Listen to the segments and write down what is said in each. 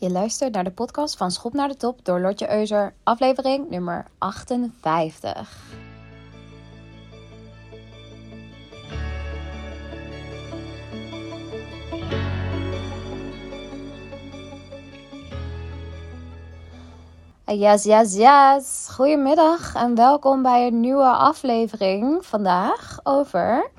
Je luistert naar de podcast van Schop naar de Top door Lotje Euser, aflevering nummer 58. Yes, yes, yes. Goedemiddag en welkom bij een nieuwe aflevering vandaag over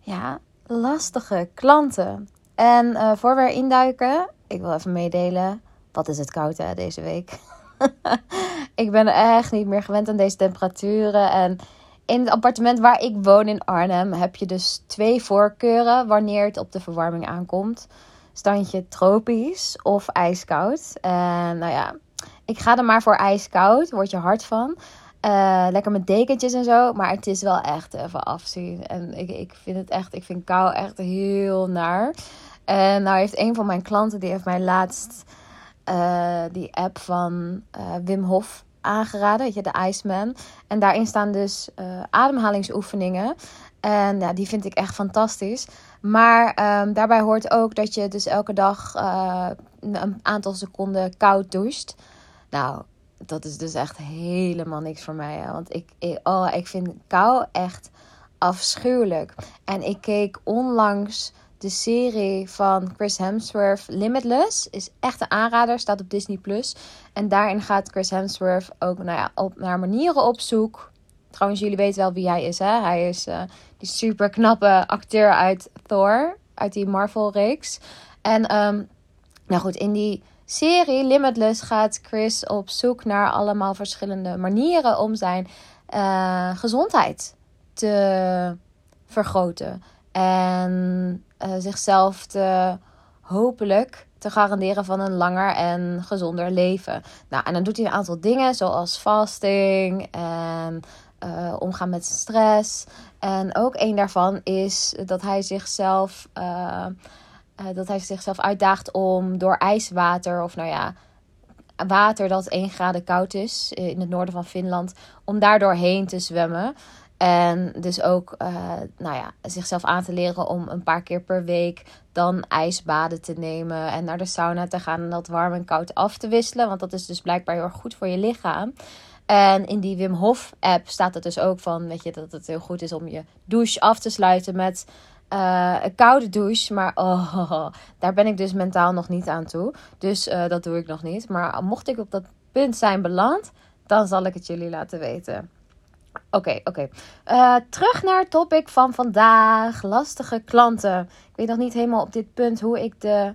ja, lastige klanten. En uh, voor we erin duiken, ik wil even meedelen. Wat is het koud hè, deze week? ik ben echt niet meer gewend aan deze temperaturen. En in het appartement waar ik woon in Arnhem heb je dus twee voorkeuren wanneer het op de verwarming aankomt. Standje tropisch of ijskoud. En nou ja, ik ga er maar voor ijskoud. Word je hard van. Uh, lekker met dekentjes en zo. Maar het is wel echt even afzien. En ik, ik vind het echt, ik vind kou echt heel naar. En nou heeft een van mijn klanten, die heeft mij laatst uh, die app van uh, Wim Hof aangeraden. Je, de Iceman. En daarin staan dus uh, ademhalingsoefeningen. En ja, die vind ik echt fantastisch. Maar um, daarbij hoort ook dat je dus elke dag een aantal seconden koud doucht. Nou, dat is dus echt helemaal niks voor mij. Hè? Want ik, ik, oh, ik vind kou echt afschuwelijk. En ik keek onlangs de serie van Chris Hemsworth, Limitless, is echt een aanrader. Staat op Disney Plus. En daarin gaat Chris Hemsworth ook nou ja, op, naar manieren op zoek. Trouwens, jullie weten wel wie hij is, hè? Hij is uh, die super knappe acteur uit Thor, uit die Marvel-reeks. En um, nou goed, in die serie Limitless gaat Chris op zoek naar allemaal verschillende manieren om zijn uh, gezondheid te vergroten. En uh, zichzelf te hopelijk te garanderen van een langer en gezonder leven. Nou, en dan doet hij een aantal dingen zoals fasting en uh, omgaan met stress. En ook een daarvan is dat hij zichzelf, uh, dat hij zichzelf uitdaagt om door ijswater of nou ja, water dat 1 graden koud is in het noorden van Finland, om daar doorheen te zwemmen. En dus ook uh, nou ja, zichzelf aan te leren om een paar keer per week dan ijsbaden te nemen. En naar de sauna te gaan en dat warm en koud af te wisselen. Want dat is dus blijkbaar heel erg goed voor je lichaam. En in die Wim Hof app staat het dus ook van, weet je, dat het heel goed is om je douche af te sluiten met uh, een koude douche. Maar oh, daar ben ik dus mentaal nog niet aan toe. Dus uh, dat doe ik nog niet. Maar mocht ik op dat punt zijn beland, dan zal ik het jullie laten weten. Oké, oké. Uh, terug naar het topic van vandaag. Lastige klanten. Ik weet nog niet helemaal op dit punt hoe ik, de,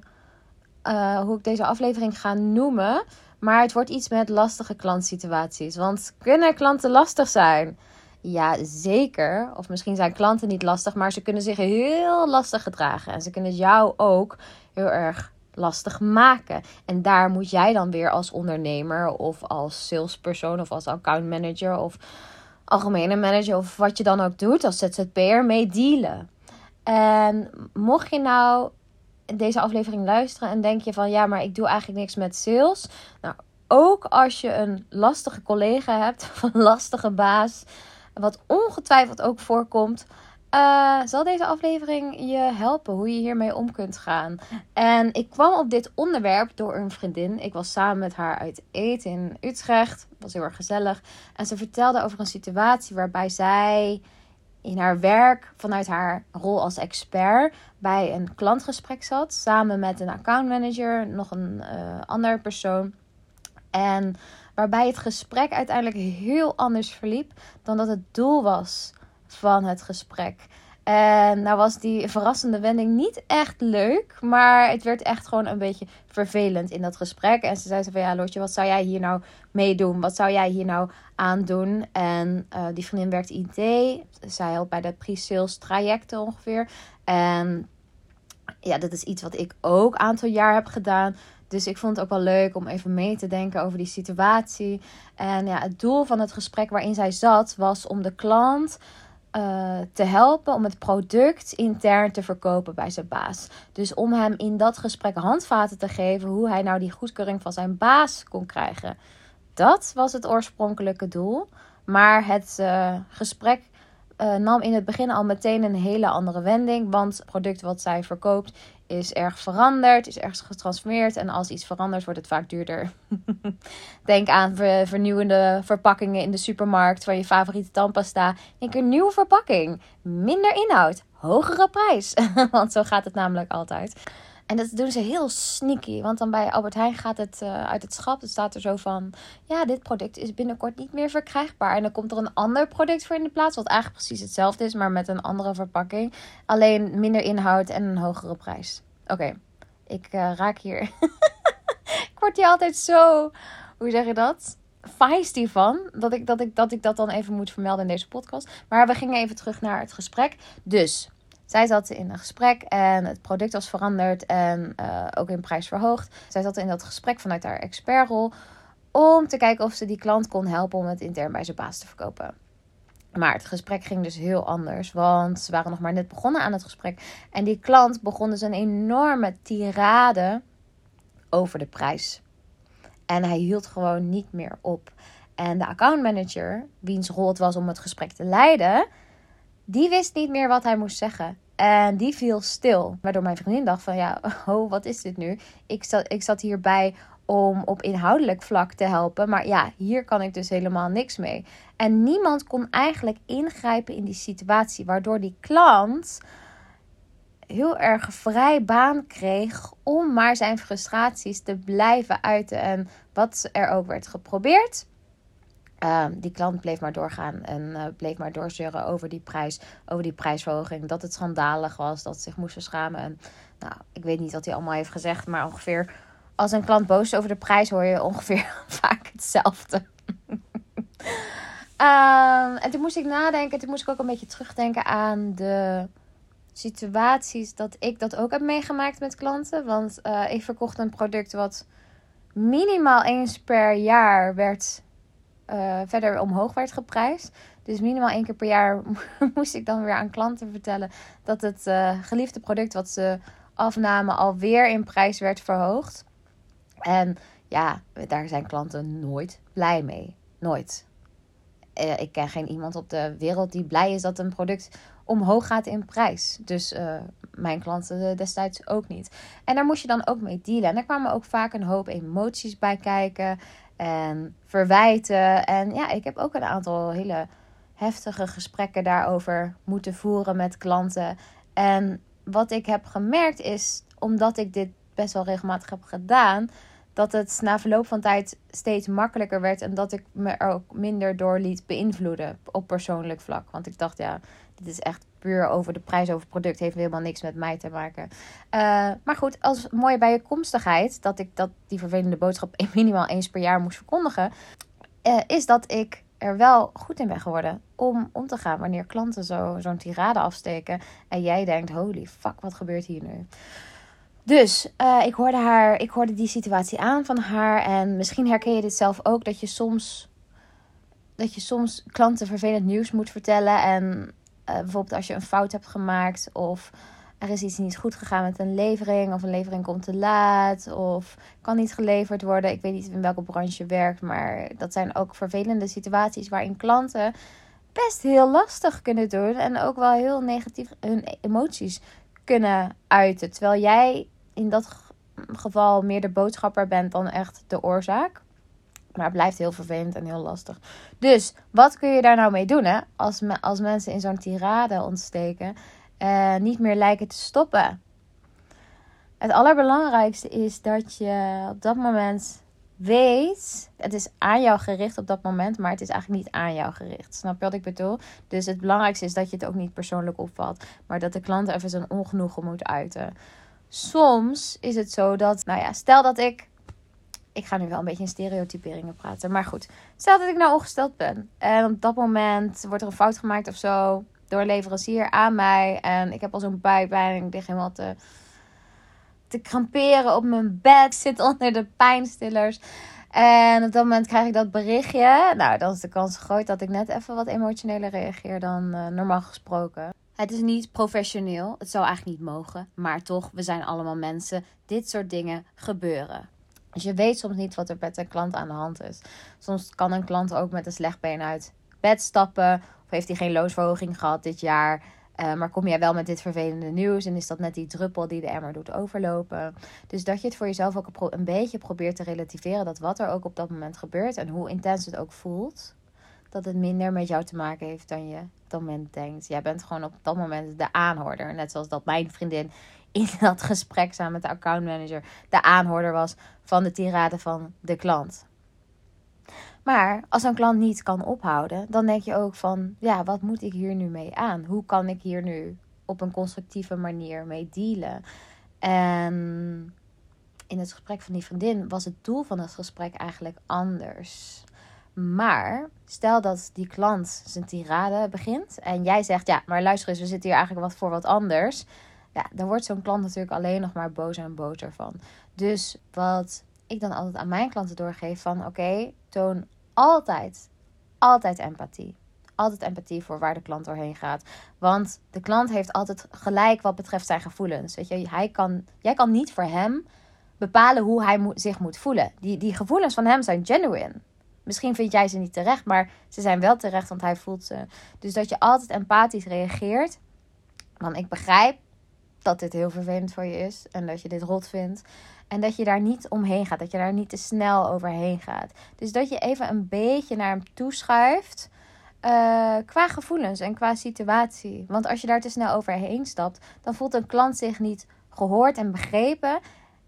uh, hoe ik deze aflevering ga noemen. Maar het wordt iets met lastige klantsituaties. Want kunnen klanten lastig zijn? Ja, zeker. Of misschien zijn klanten niet lastig, maar ze kunnen zich heel lastig gedragen. En ze kunnen jou ook heel erg lastig maken. En daar moet jij dan weer als ondernemer of als salespersoon of als accountmanager of algemene manager of wat je dan ook doet als ZZP'er mee dealen. En mocht je nou deze aflevering luisteren en denk je van ja, maar ik doe eigenlijk niks met sales. Nou, ook als je een lastige collega hebt een lastige baas, wat ongetwijfeld ook voorkomt, uh, zal deze aflevering je helpen hoe je hiermee om kunt gaan. En ik kwam op dit onderwerp door een vriendin. Ik was samen met haar uit eten in Utrecht. Het was heel erg gezellig. En ze vertelde over een situatie waarbij zij in haar werk vanuit haar rol als expert bij een klantgesprek zat. Samen met een accountmanager, nog een uh, andere persoon. En waarbij het gesprek uiteindelijk heel anders verliep dan dat het doel was van het gesprek. En nou was die verrassende wending niet echt leuk. Maar het werd echt gewoon een beetje vervelend in dat gesprek. En ze zei ze van ja, Lotje, wat zou jij hier nou mee doen? Wat zou jij hier nou aan doen? En uh, die vriendin werkt IT. Zij helpt bij de pre-sales trajecten ongeveer. En ja, dat is iets wat ik ook aantal jaar heb gedaan. Dus ik vond het ook wel leuk om even mee te denken over die situatie. En ja, het doel van het gesprek waarin zij zat was om de klant uh, te helpen om het product intern te verkopen bij zijn baas. Dus om hem in dat gesprek handvaten te geven hoe hij nou die goedkeuring van zijn baas kon krijgen. Dat was het oorspronkelijke doel. Maar het uh, gesprek uh, nam in het begin al meteen een hele andere wending. Want het product wat zij verkoopt is erg veranderd, is ergens getransformeerd. En als iets verandert, wordt het vaak duurder. Denk aan vernieuwende verpakkingen in de supermarkt van je favoriete tandpasta. Denk een nieuwe verpakking, minder inhoud, hogere prijs. Want zo gaat het namelijk altijd. En dat doen ze heel sneaky. Want dan bij Albert Heijn gaat het uh, uit het schap. Het staat er zo van: ja, dit product is binnenkort niet meer verkrijgbaar. En dan komt er een ander product voor in de plaats. Wat eigenlijk precies hetzelfde is, maar met een andere verpakking. Alleen minder inhoud en een hogere prijs. Oké, ik uh, raak hier. ik word hier altijd zo. Hoe zeg je dat? feisty van. Dat ik, dat, ik, dat ik dat dan even moet vermelden in deze podcast. Maar we gingen even terug naar het gesprek. Dus zij zat in een gesprek en het product was veranderd en uh, ook in prijs verhoogd. Zij zat in dat gesprek vanuit haar expertrol om te kijken of ze die klant kon helpen om het intern bij zijn baas te verkopen. Maar het gesprek ging dus heel anders, want ze waren nog maar net begonnen aan het gesprek. En die klant begon dus een enorme tirade over de prijs. En hij hield gewoon niet meer op. En de accountmanager, wiens rol het was om het gesprek te leiden, die wist niet meer wat hij moest zeggen. En die viel stil. Waardoor mijn vriendin dacht van ja, oh, wat is dit nu? Ik zat, ik zat hierbij om op inhoudelijk vlak te helpen. Maar ja, hier kan ik dus helemaal niks mee. En niemand kon eigenlijk ingrijpen in die situatie. Waardoor die klant heel erg vrij baan kreeg om maar zijn frustraties te blijven uiten. En wat er ook werd geprobeerd, Ehm, die klant bleef maar doorgaan en uh, bleef maar doorzeuren over die prijs, over die prijsverhoging. Dat het schandalig was, dat ze zich moesten schamen. En nou, ik weet niet wat hij allemaal heeft gezegd, maar ongeveer als een klant boos is over de prijs, hoor je ongeveer vaak hetzelfde. um, en toen moest ik nadenken, toen moest ik ook een beetje terugdenken aan de situaties dat ik dat ook heb meegemaakt met klanten. Want uh, ik verkocht een product wat minimaal eens per jaar werd uh, verder omhoog werd geprijsd. Dus minimaal één keer per jaar moest ik dan weer aan klanten vertellen dat het uh, geliefde product wat ze afnamen alweer in prijs werd verhoogd. En ja, daar zijn klanten nooit blij mee. Nooit. Uh, ik ken geen iemand op de wereld die blij is dat een product omhoog gaat in prijs. Dus mijn klanten destijds ook niet. En daar moest je dan ook mee dealen. En daar kwamen ook vaak een hoop emoties bij kijken en verwijten. En ja, ik heb ook een aantal hele heftige gesprekken daarover moeten voeren met klanten. En wat ik heb gemerkt is, omdat ik dit best wel regelmatig heb gedaan, dat het na verloop van tijd steeds makkelijker werd en dat ik me er ook minder door liet beïnvloeden op persoonlijk vlak. Want ik dacht, ja, dit is echt over de prijs over het product, heeft helemaal niks met mij te maken. Uh, maar goed, als mooie bijkomstigheid dat ik dat die vervelende boodschap minimaal eens per jaar moest verkondigen, uh, is dat ik er wel goed in ben geworden om om te gaan wanneer klanten zo, zo'n tirade afsteken en jij denkt, holy fuck, wat gebeurt hier nu? Dus uh, ik hoorde haar, ik hoorde die situatie aan van haar. En misschien herken je dit zelf ook. Dat je soms, dat je soms klanten vervelend nieuws moet vertellen. En uh, bijvoorbeeld als je een fout hebt gemaakt. Of er is iets niet goed gegaan met een levering. Of een levering komt te laat. Of kan niet geleverd worden. Ik weet niet in welke branche je werkt. Maar dat zijn ook vervelende situaties waarin klanten best heel lastig kunnen doen. En ook wel heel negatief hun emoties kunnen uiten. Terwijl jij in dat geval meer de boodschapper bent dan echt de oorzaak. Maar het blijft heel vervelend en heel lastig. Dus wat kun je daar nou mee doen hè? Als, als mensen in zo'n tirade ontsteken en niet meer lijken te stoppen? Het allerbelangrijkste is dat je op dat moment weet, het is aan jou gericht op dat moment, maar het is eigenlijk niet aan jou gericht. Snap je wat ik bedoel? Dus het belangrijkste is dat je het ook niet persoonlijk opvalt, maar dat de klant even zijn ongenoegen moet uiten soms is het zo dat, nou ja, stel dat ik. Ik ga nu wel een beetje in stereotyperingen praten. Maar goed, stel dat ik nou ongesteld ben. En op dat moment wordt er een fout gemaakt of zo. Door een leverancier aan mij. En ik heb al zo'n buikpijn. En ik lig helemaal te, te kramperen op mijn bed. Zit onder de pijnstillers. En op dat moment krijg ik dat berichtje. Nou, dan is de kans groot dat ik net even wat emotioneler reageer dan uh, normaal gesproken. Het is niet professioneel. Het zou eigenlijk niet mogen. Maar toch, we zijn allemaal mensen. Dit soort dingen gebeuren. Dus je weet soms niet wat er met een klant aan de hand is. Soms kan een klant ook met een slecht been uit bed stappen? Of heeft hij geen loonsverhoging gehad dit jaar? Uh, maar kom jij wel met dit vervelende nieuws en is dat net die druppel die de emmer doet overlopen? Dus dat je het voor jezelf ook een beetje probeert te relativeren. Dat wat er ook op dat moment gebeurt en hoe intens het ook voelt, dat het minder met jou te maken heeft dan je op dat moment denkt. Jij bent gewoon op dat moment de aanhoorder. Net zoals dat mijn vriendin in dat gesprek samen met de accountmanager de aanhoorder was van de tirade van de klant. Maar als een klant niet kan ophouden, dan denk je ook van, ja, wat moet ik hier nu mee aan? Hoe kan ik hier nu op een constructieve manier mee dealen? En in het gesprek van die vriendin was het doel van het gesprek eigenlijk anders. Maar stel dat die klant zijn tirade begint en jij zegt, ja, maar luister eens, we zitten hier eigenlijk wat voor wat anders. Ja, dan wordt zo'n klant natuurlijk alleen nog maar boos en boter van. Dus wat ik dan altijd aan mijn klanten doorgeef van, oké, toon altijd, altijd empathie. Altijd empathie voor waar de klant doorheen gaat. Want de klant heeft altijd gelijk wat betreft zijn gevoelens. Weet je, hij kan, jij kan niet voor hem bepalen hoe hij zich moet voelen. Die, die gevoelens van hem zijn genuine. Misschien vind jij ze niet terecht, maar ze zijn wel terecht, want hij voelt ze. Dus dat je altijd empathisch reageert. Want ik begrijp dat dit heel vervelend voor je is en dat je dit rot vindt. En dat je daar niet omheen gaat, dat je daar niet te snel overheen gaat. Dus dat je even een beetje naar hem toeschuift. Uh, qua gevoelens en qua situatie. Want als je daar te snel overheen stapt, dan voelt een klant zich niet gehoord en begrepen.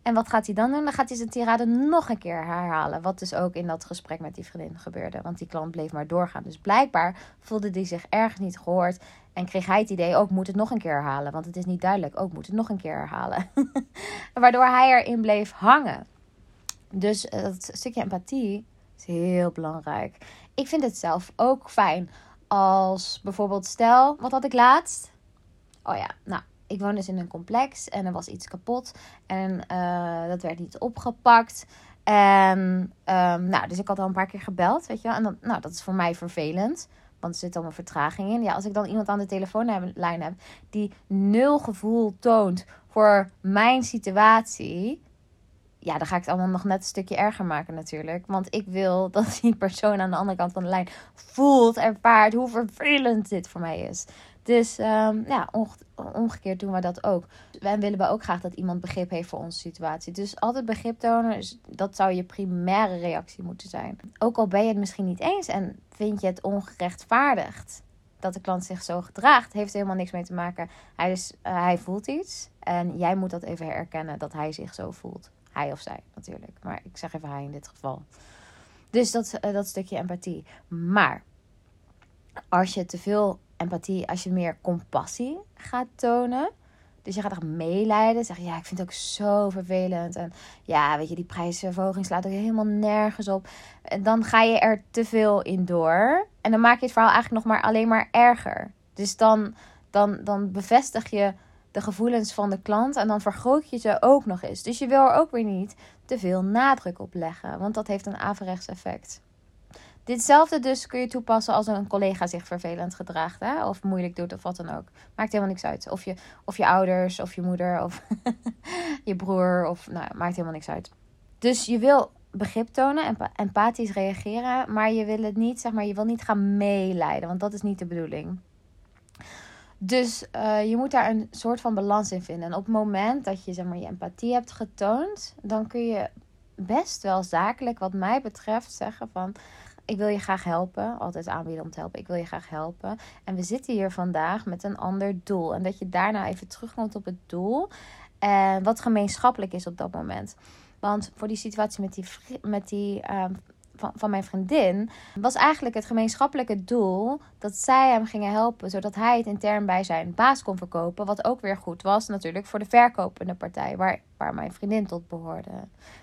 En wat gaat hij dan doen? Dan gaat hij zijn tirade nog een keer herhalen. Wat dus ook in dat gesprek met die vriendin gebeurde. Want die klant bleef maar doorgaan. Dus blijkbaar voelde hij zich ergens niet gehoord. En kreeg hij het idee, ook moet het nog een keer herhalen. Want het is niet duidelijk, ook moet het nog een keer herhalen. Waardoor hij erin bleef hangen. Dus eh, dat stukje empathie is heel belangrijk. Ik vind het zelf ook fijn als bijvoorbeeld, stel, wat had ik laatst? Oh ja, nou, ik woon dus in een complex en er was iets kapot. En uh, dat werd niet opgepakt. En um, nou, dus ik had al een paar keer gebeld, weet je wel. En dan, nou, dat is voor mij vervelend. Want er zit al een vertraging in. Ja, als ik dan iemand aan de telefoonlijn heb die nul gevoel toont voor mijn situatie. Ja, dan ga ik het allemaal nog net een stukje erger maken natuurlijk. Want ik wil dat die persoon aan de andere kant van de lijn voelt, ervaart hoe vervelend dit voor mij is. Dus um, ja, omgekeerd doen we dat ook. Wij willen we ook graag dat iemand begrip heeft voor onze situatie. Dus altijd begrip tonen, dat zou je primaire reactie moeten zijn. Ook al ben je het misschien niet eens en vind je het ongerechtvaardigd dat de klant zich zo gedraagt, heeft helemaal niks mee te maken. Hij, is, uh, hij voelt iets en jij moet dat even herkennen dat hij zich zo voelt. Hij of zij natuurlijk, maar ik zeg even hij in dit geval. Dus dat, uh, dat stukje empathie. Maar als je te veel empathie, als je meer compassie gaat tonen. Dus je gaat echt meelijden. Zeg ja, ik vind het ook zo vervelend. En ja, weet je, die prijsverhoging slaat ook helemaal nergens op. En dan ga je er te veel in door. En dan maak je het verhaal eigenlijk nog maar alleen maar erger. Dus dan, dan, dan bevestig je de gevoelens van de klant. En dan vergroot je ze ook nog eens. Dus je wil er ook weer niet te veel nadruk op leggen. Want dat heeft een averechts effect. Ditzelfde dus kun je toepassen als een collega zich vervelend gedraagt. Hè? Of moeilijk doet of wat dan ook. Maakt helemaal niks uit. Of je, of je ouders, of je moeder, of je broer. Of nou, maakt helemaal niks uit. Dus je wil begrip tonen, en empathisch reageren. Maar je wil het niet, zeg maar, je wil niet gaan meeleiden. Want dat is niet de bedoeling. Dus uh, je moet daar een soort van balans in vinden. En op het moment dat je zeg maar, je empathie hebt getoond, dan kun je best wel zakelijk, wat mij betreft, zeggen van ik wil je graag helpen. Altijd aanbieden om te helpen. Ik wil je graag helpen. En we zitten hier vandaag met een ander doel. En dat je daarna even terugkomt op het doel. En wat gemeenschappelijk is op dat moment. Want voor die situatie met die, met die uh, van, van mijn vriendin, was eigenlijk het gemeenschappelijke doel dat zij hem gingen helpen, zodat hij het intern bij zijn baas kon verkopen. Wat ook weer goed was natuurlijk voor de verkopende partij, waar, waar mijn vriendin tot behoorde.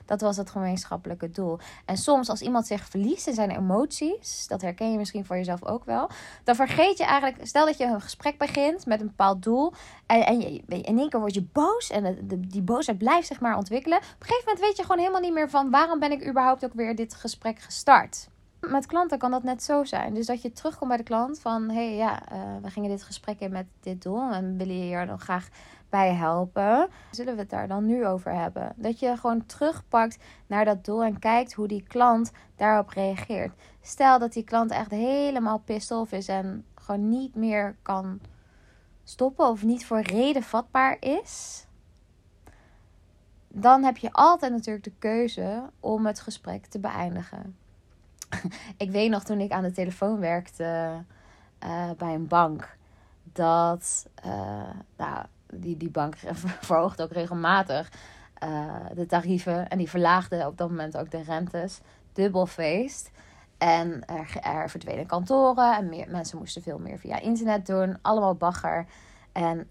Dat was het gemeenschappelijke doel. En soms als iemand zich verliest in zijn emoties, dat herken je misschien voor jezelf ook wel, dan vergeet je eigenlijk, stel dat je een gesprek begint met een bepaald doel en, en je, in één keer word je boos en de, die boosheid blijft zich maar ontwikkelen. Op een gegeven moment weet je gewoon helemaal niet meer van waarom ben ik überhaupt ook weer dit gesprek gestart. Met klanten kan dat net zo zijn. Dus dat je terugkomt bij de klant van... hé, hey, ja, uh, we gingen dit gesprek in met dit doel... en willen je hier dan graag bij helpen. Zullen we het daar dan nu over hebben? Dat je gewoon terugpakt naar dat doel en kijkt hoe die klant daarop reageert. Stel dat die klant echt helemaal pissed is en gewoon niet meer kan stoppen of niet voor reden vatbaar is. Dan heb je altijd natuurlijk de keuze om het gesprek te beëindigen. ik weet nog toen ik aan de telefoon werkte uh, bij een bank. Dat uh, nou, die, die bank verhoogt ook regelmatig uh, de tarieven. En die verlaagde op dat moment ook de rentes. Dubbel feest. En er, er verdwenen kantoren en meer, mensen moesten veel meer via internet doen. Allemaal bagger. En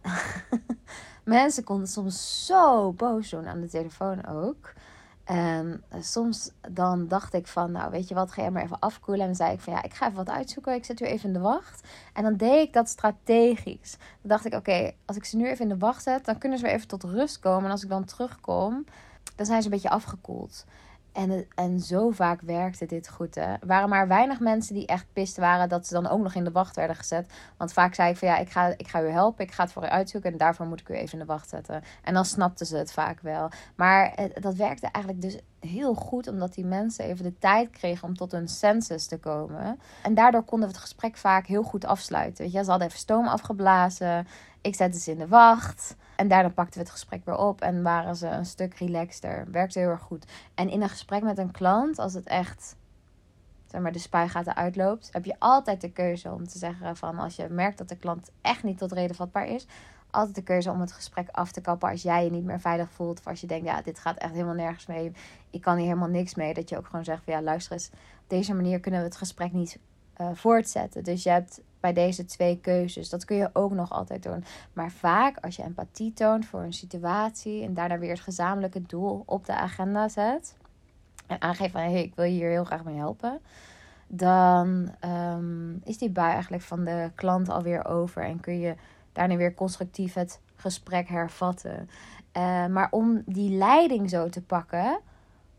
mensen konden soms zo boos doen aan de telefoon ook. En eh, soms dan dacht ik van, nou weet je wat, ga jij maar even afkoelen. En dan zei ik van, ja, ik ga even wat uitzoeken. Ik zet u even in de wacht. En dan deed ik dat strategisch. Dan dacht ik, oké, als ik ze nu even in de wacht zet, dan kunnen ze weer even tot rust komen. En als ik dan terugkom, dan zijn ze een beetje afgekoeld. En, en zo vaak werkte dit goed. Hè. Er waren maar weinig mensen die echt pist waren dat ze dan ook nog in de wacht werden gezet. Want vaak zei ik van ja, ik ga, ik ga u helpen, ik ga het voor u uitzoeken en daarvoor moet ik u even in de wacht zetten. En dan snapten ze het vaak wel. Maar dat werkte eigenlijk dus heel goed, omdat die mensen even de tijd kregen om tot hun senses te komen. En daardoor konden we het gesprek vaak heel goed afsluiten. Weet je, ze hadden even stoom afgeblazen. Ik zette ze in de wacht. En daarna pakten we het gesprek weer op en waren ze een stuk relaxter. Werkte heel erg goed. En in een gesprek met een klant, als het echt zeg maar, de spuigaten uitloopt, heb je altijd de keuze om te zeggen van als je merkt dat de klant echt niet tot reden vatbaar is, altijd de keuze om het gesprek af te kappen als jij je niet meer veilig voelt. Of als je denkt, ja, dit gaat echt helemaal nergens mee. Ik kan hier helemaal niks mee. Dat je ook gewoon zegt van ja, luister eens, op deze manier kunnen we het gesprek niet uh, voortzetten. Dus je hebt bij deze twee keuzes. Dat kun je ook nog altijd doen. Maar vaak als je empathie toont voor een situatie en daarna weer het gezamenlijke doel op de agenda zet. En aangeeft van hey, ik wil je hier heel graag mee helpen. Dan um, is die bui eigenlijk van de klant alweer over. En kun je daarna weer constructief het gesprek hervatten. Uh, maar om die leiding zo te pakken.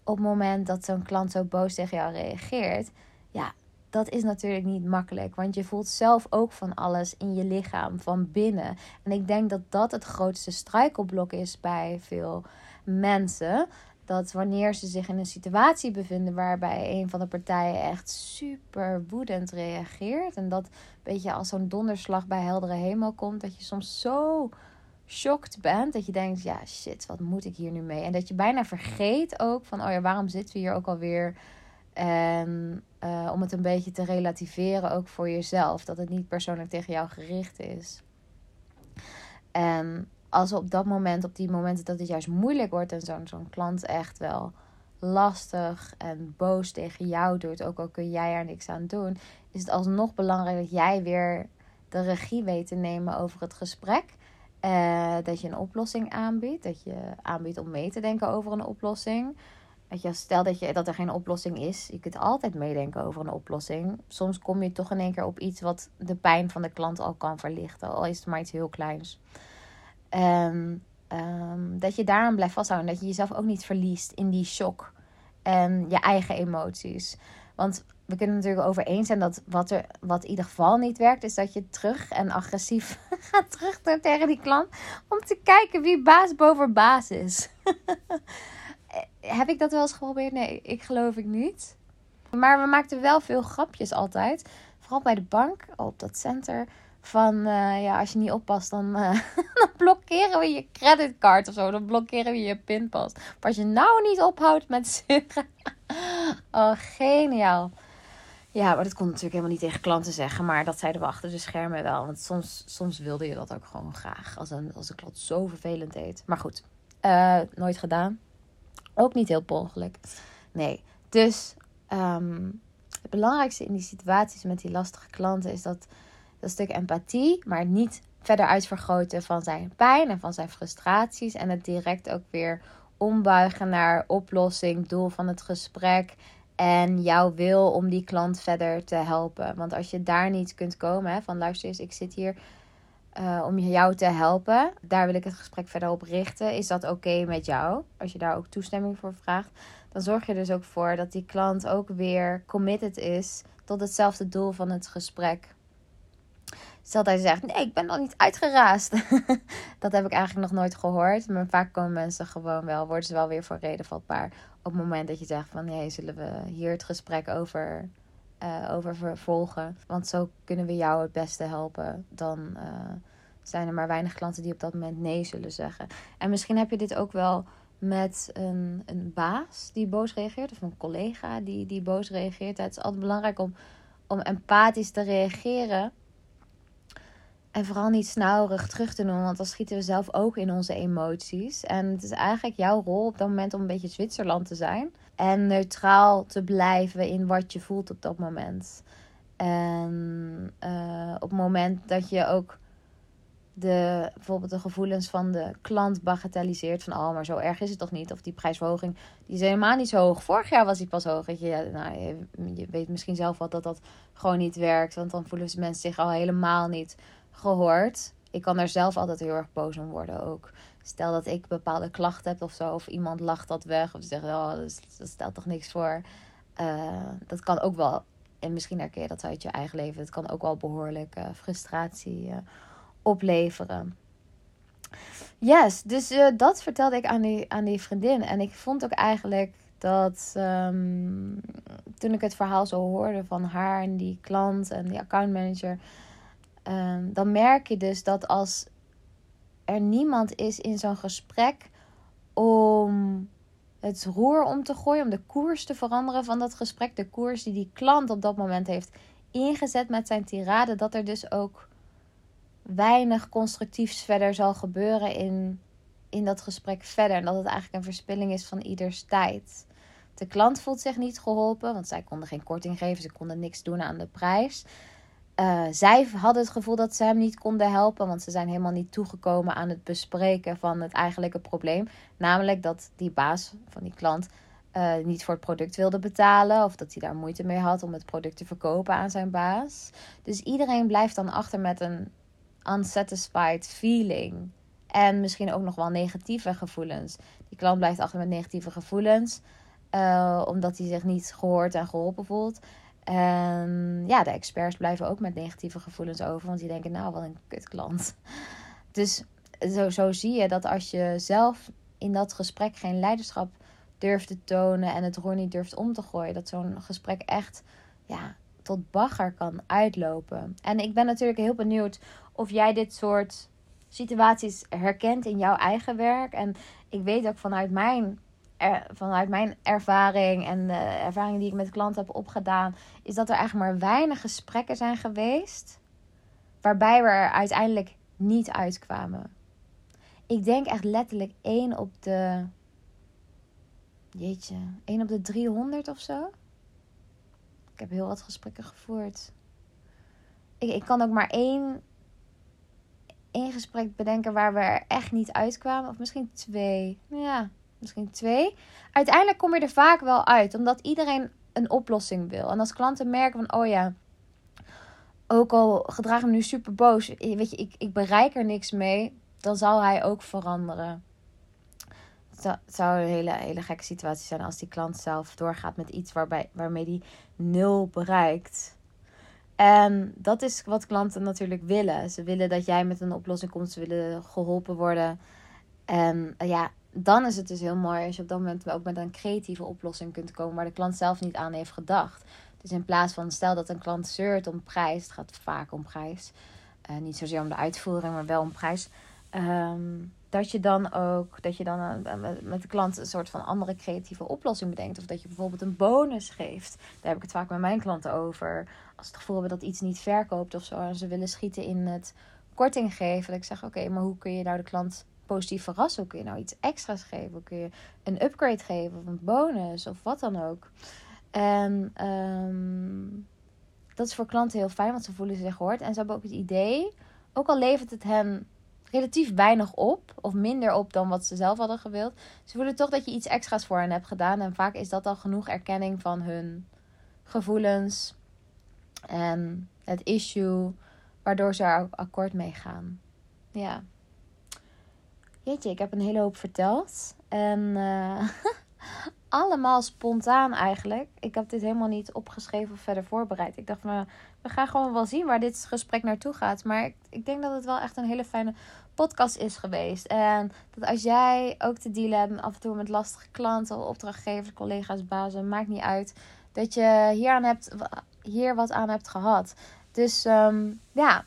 Op het moment dat zo'n klant zo boos tegen jou reageert. Ja, dat is natuurlijk niet makkelijk. Want je voelt zelf ook van alles in je lichaam, van binnen. En ik denk dat dat het grootste struikelblok is bij veel mensen. Dat wanneer ze zich in een situatie bevinden waarbij een van de partijen echt super woedend reageert. En dat een beetje als zo'n donderslag bij heldere hemel komt. Dat je soms zo shocked bent. Dat je denkt, ja shit, wat moet ik hier nu mee? En dat je bijna vergeet ook van, oh ja, waarom zitten we hier ook alweer en uh, om het een beetje te relativeren ook voor jezelf. Dat het niet persoonlijk tegen jou gericht is. En als op dat moment, op die momenten dat het juist moeilijk wordt en zo'n zo'n klant echt wel lastig en boos tegen jou doet, ook al kun jij er niks aan doen, is het alsnog belangrijk dat jij weer de regie weet te nemen over het gesprek. Uh, dat je een oplossing aanbiedt. Dat je aanbiedt om mee te denken over een oplossing. Stel dat, je, dat er geen oplossing is. Je kunt altijd meedenken over een oplossing. Soms kom je toch in één keer op iets wat de pijn van de klant al kan verlichten. Al is het maar iets heel kleins. En um, dat je daaraan blijft vasthouden. Dat je jezelf ook niet verliest in die shock. En je eigen emoties. Want we kunnen natuurlijk over eens zijn dat wat, er, wat in ieder geval niet werkt, is dat je terug en agressief gaat terug tegen die klant. Om te kijken wie baas boven baas is. heb ik dat wel eens geprobeerd? Nee, ik geloof ik niet. Maar we maakten wel veel grapjes altijd. Vooral bij de bank, op dat center. Van uh, ja, als je niet oppast, dan, uh, dan blokkeren we je creditcard of zo. Dan blokkeren we je pinpas. Als je nou niet ophoudt met zeuren. oh, geniaal. Ja, maar dat kon natuurlijk helemaal niet tegen klanten zeggen. Maar dat zeiden we achter de schermen wel. Want soms, soms wilde je dat ook gewoon graag. Als een, als een klant zo vervelend deed. Maar goed, nooit gedaan. Ook niet heel per Nee. Dus ehm, het belangrijkste in die situaties met die lastige klanten is dat dat stuk empathie, maar niet verder uitvergroten van zijn pijn en van zijn frustraties. En het direct ook weer ombuigen naar oplossing, doel van het gesprek. En jouw wil om die klant verder te helpen. Want als je daar niet kunt komen, hè, van luister eens, ik zit hier uh, om jou te helpen. Daar wil ik het gesprek verder op richten. Is dat oké met jou? Als je daar ook toestemming voor vraagt, dan zorg je dus ook voor dat die klant ook weer committed is tot hetzelfde doel van het gesprek. Stel dat je zegt, nee, ik ben nog niet uitgeraasd. dat heb ik eigenlijk nog nooit gehoord. Maar vaak komen mensen gewoon wel, worden ze wel weer voor reden vatbaar. Op het moment dat je zegt van, nee, zullen we hier het gesprek over, uh, over vervolgen. Want zo kunnen we jou het beste helpen. Dan uh, zijn er maar weinig klanten die op dat moment nee zullen zeggen. En misschien heb je dit ook wel met een, een baas die boos reageert. Of een collega die, die boos reageert. Het is altijd belangrijk om, om empathisch te reageren en vooral niet snauwig terug te doen, want dan schieten we zelf ook in onze emoties. En het is eigenlijk jouw rol op dat moment om een beetje Zwitserland te zijn. En neutraal te blijven in wat je voelt op dat moment. En uh, op het moment dat je ook de, bijvoorbeeld de gevoelens van de klant bagatelliseert. Van, oh, maar zo erg is het toch niet? Of die prijsverhoging, die is helemaal niet zo hoog. Vorig jaar was die pas hoog. Je, nou, je, je weet misschien zelf wel dat dat gewoon niet werkt. Want dan voelen mensen zich al helemaal niet gehoord. Ik kan er zelf altijd heel erg boos om worden ook. Stel dat ik bepaalde klachten heb of zo, of iemand lacht dat weg, of zegt, oh, dat, stelt toch niks voor. Uh, dat kan ook wel, en misschien herken je dat uit je eigen leven, het kan ook wel behoorlijk uh, frustratie uh, opleveren. Yes, dus dat vertelde ik aan die, aan die vriendin. En ik vond ook eigenlijk dat um, toen ik het verhaal zo hoorde van haar en die klant en die accountmanager Ehm, dan merk je dus dat als er niemand is in zo'n gesprek om het roer om te gooien, om de koers te veranderen van dat gesprek, de koers die die klant op dat moment heeft ingezet met zijn tirade, dat er dus ook weinig constructiefs verder zal gebeuren in, in dat gesprek verder. En dat het eigenlijk een verspilling is van ieders tijd. De klant voelt zich niet geholpen, want zij konden geen korting geven, ze konden niks doen aan de prijs. Uh, zij hadden het gevoel dat ze hem niet konden helpen, want ze zijn helemaal niet toegekomen aan het bespreken van het eigenlijke probleem. Namelijk dat die baas van die klant uh, niet voor het product wilde betalen, of dat hij daar moeite mee had om het product te verkopen aan zijn baas. Dus iedereen blijft dan achter met een unsatisfied feeling. En misschien ook nog wel negatieve gevoelens. Die klant blijft achter met negatieve gevoelens, uh, omdat hij zich niet gehoord en geholpen voelt. En ja, de experts blijven ook met negatieve gevoelens over. Want die denken, nou, wat een kut klant. Dus zo, zo zie je dat als je zelf in dat gesprek geen leiderschap durft te tonen en het roer niet durft om te gooien, dat zo'n gesprek echt ja, tot bagger kan uitlopen. En ik ben natuurlijk heel benieuwd of jij dit soort situaties herkent in jouw eigen werk. En ik weet ook vanuit mijn vanuit mijn ervaring en de ervaringen die ik met klanten heb opgedaan, is dat er eigenlijk maar weinig gesprekken zijn geweest waarbij we er uiteindelijk niet uitkwamen. Ik denk echt letterlijk één op de. Jeetje, één op de 300 of zo. Ik heb heel wat gesprekken gevoerd. Ik, ik kan ook maar één, één gesprek bedenken waar we er echt niet uitkwamen. Of misschien twee. Ja, misschien twee. Uiteindelijk kom je er vaak wel uit, omdat iedereen een oplossing wil. En als klanten merken van, oh ja, ook al gedraag ik me nu super boos, weet je, ik, ik bereik er niks mee, dan zal hij ook veranderen. Het zou een hele, hele gekke situatie zijn als die klant zelf doorgaat met iets waarbij, waarmee die nul bereikt. En dat is wat klanten natuurlijk willen. Ze willen dat jij met een oplossing komt. Ze willen geholpen worden. En ja, dan is het dus heel mooi als je op dat moment ook met een creatieve oplossing kunt komen waar de klant zelf niet aan heeft gedacht. Dus in plaats van, stel dat een klant zeurt om prijs, het gaat vaak om prijs, uh, niet zozeer om de uitvoering, maar wel om prijs. Um, dat je dan ook, dat je dan uh, met de klant een soort van andere creatieve oplossing bedenkt. Of dat je bijvoorbeeld een bonus geeft. Daar heb ik het vaak met mijn klanten over. Als het gevoel hebben dat iets niet verkoopt of zo. En ze willen schieten in het korting geven. Dat ik zeg, oké, maar hoe kun je nou de klant positief verrassen? Hoe kun je nou iets extra's geven? Kun je een upgrade geven of een bonus of wat dan ook? En um, dat is voor klanten heel fijn, want ze voelen zich gehoord. En ze hebben ook het idee, ook al levert het hen relatief weinig op, of minder op dan wat ze zelf hadden gewild, ze voelen toch dat je iets extra's voor hen hebt gedaan. En vaak is dat al genoeg erkenning van hun gevoelens en het issue, waardoor ze er akkoord mee gaan. Ja. Jeetje, ik heb een hele hoop verteld. En uh, allemaal spontaan eigenlijk. Ik heb dit helemaal niet opgeschreven of verder voorbereid. Ik dacht, van, we gaan gewoon wel zien waar dit gesprek naartoe gaat. Maar ik, ik denk dat het wel echt een hele fijne podcast is geweest. En dat als jij ook te dealen hebt af en toe met lastige klanten, opdrachtgevers, collega's, bazen, maakt niet uit. Dat je hier, aan hebt, hier wat aan hebt gehad. Dus ehm, ja,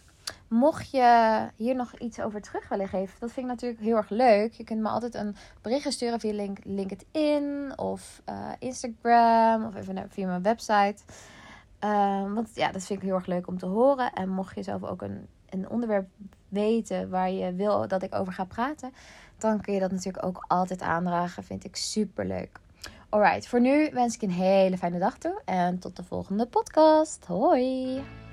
mocht je hier nog iets over terug willen geven, dat vind ik natuurlijk heel erg leuk. Je kunt me altijd een berichtje sturen via link, LinkedIn of uh, Instagram of even via mijn website. Ehm, want ja, dat vind ik heel erg leuk om te horen. En mocht je zelf ook een, een onderwerp weten waar je wil dat ik over ga praten, dan kun je dat natuurlijk ook altijd aandragen. Vind ik super leuk. Alright, voor nu wens ik een hele fijne dag toe en tot de volgende podcast. Hoi!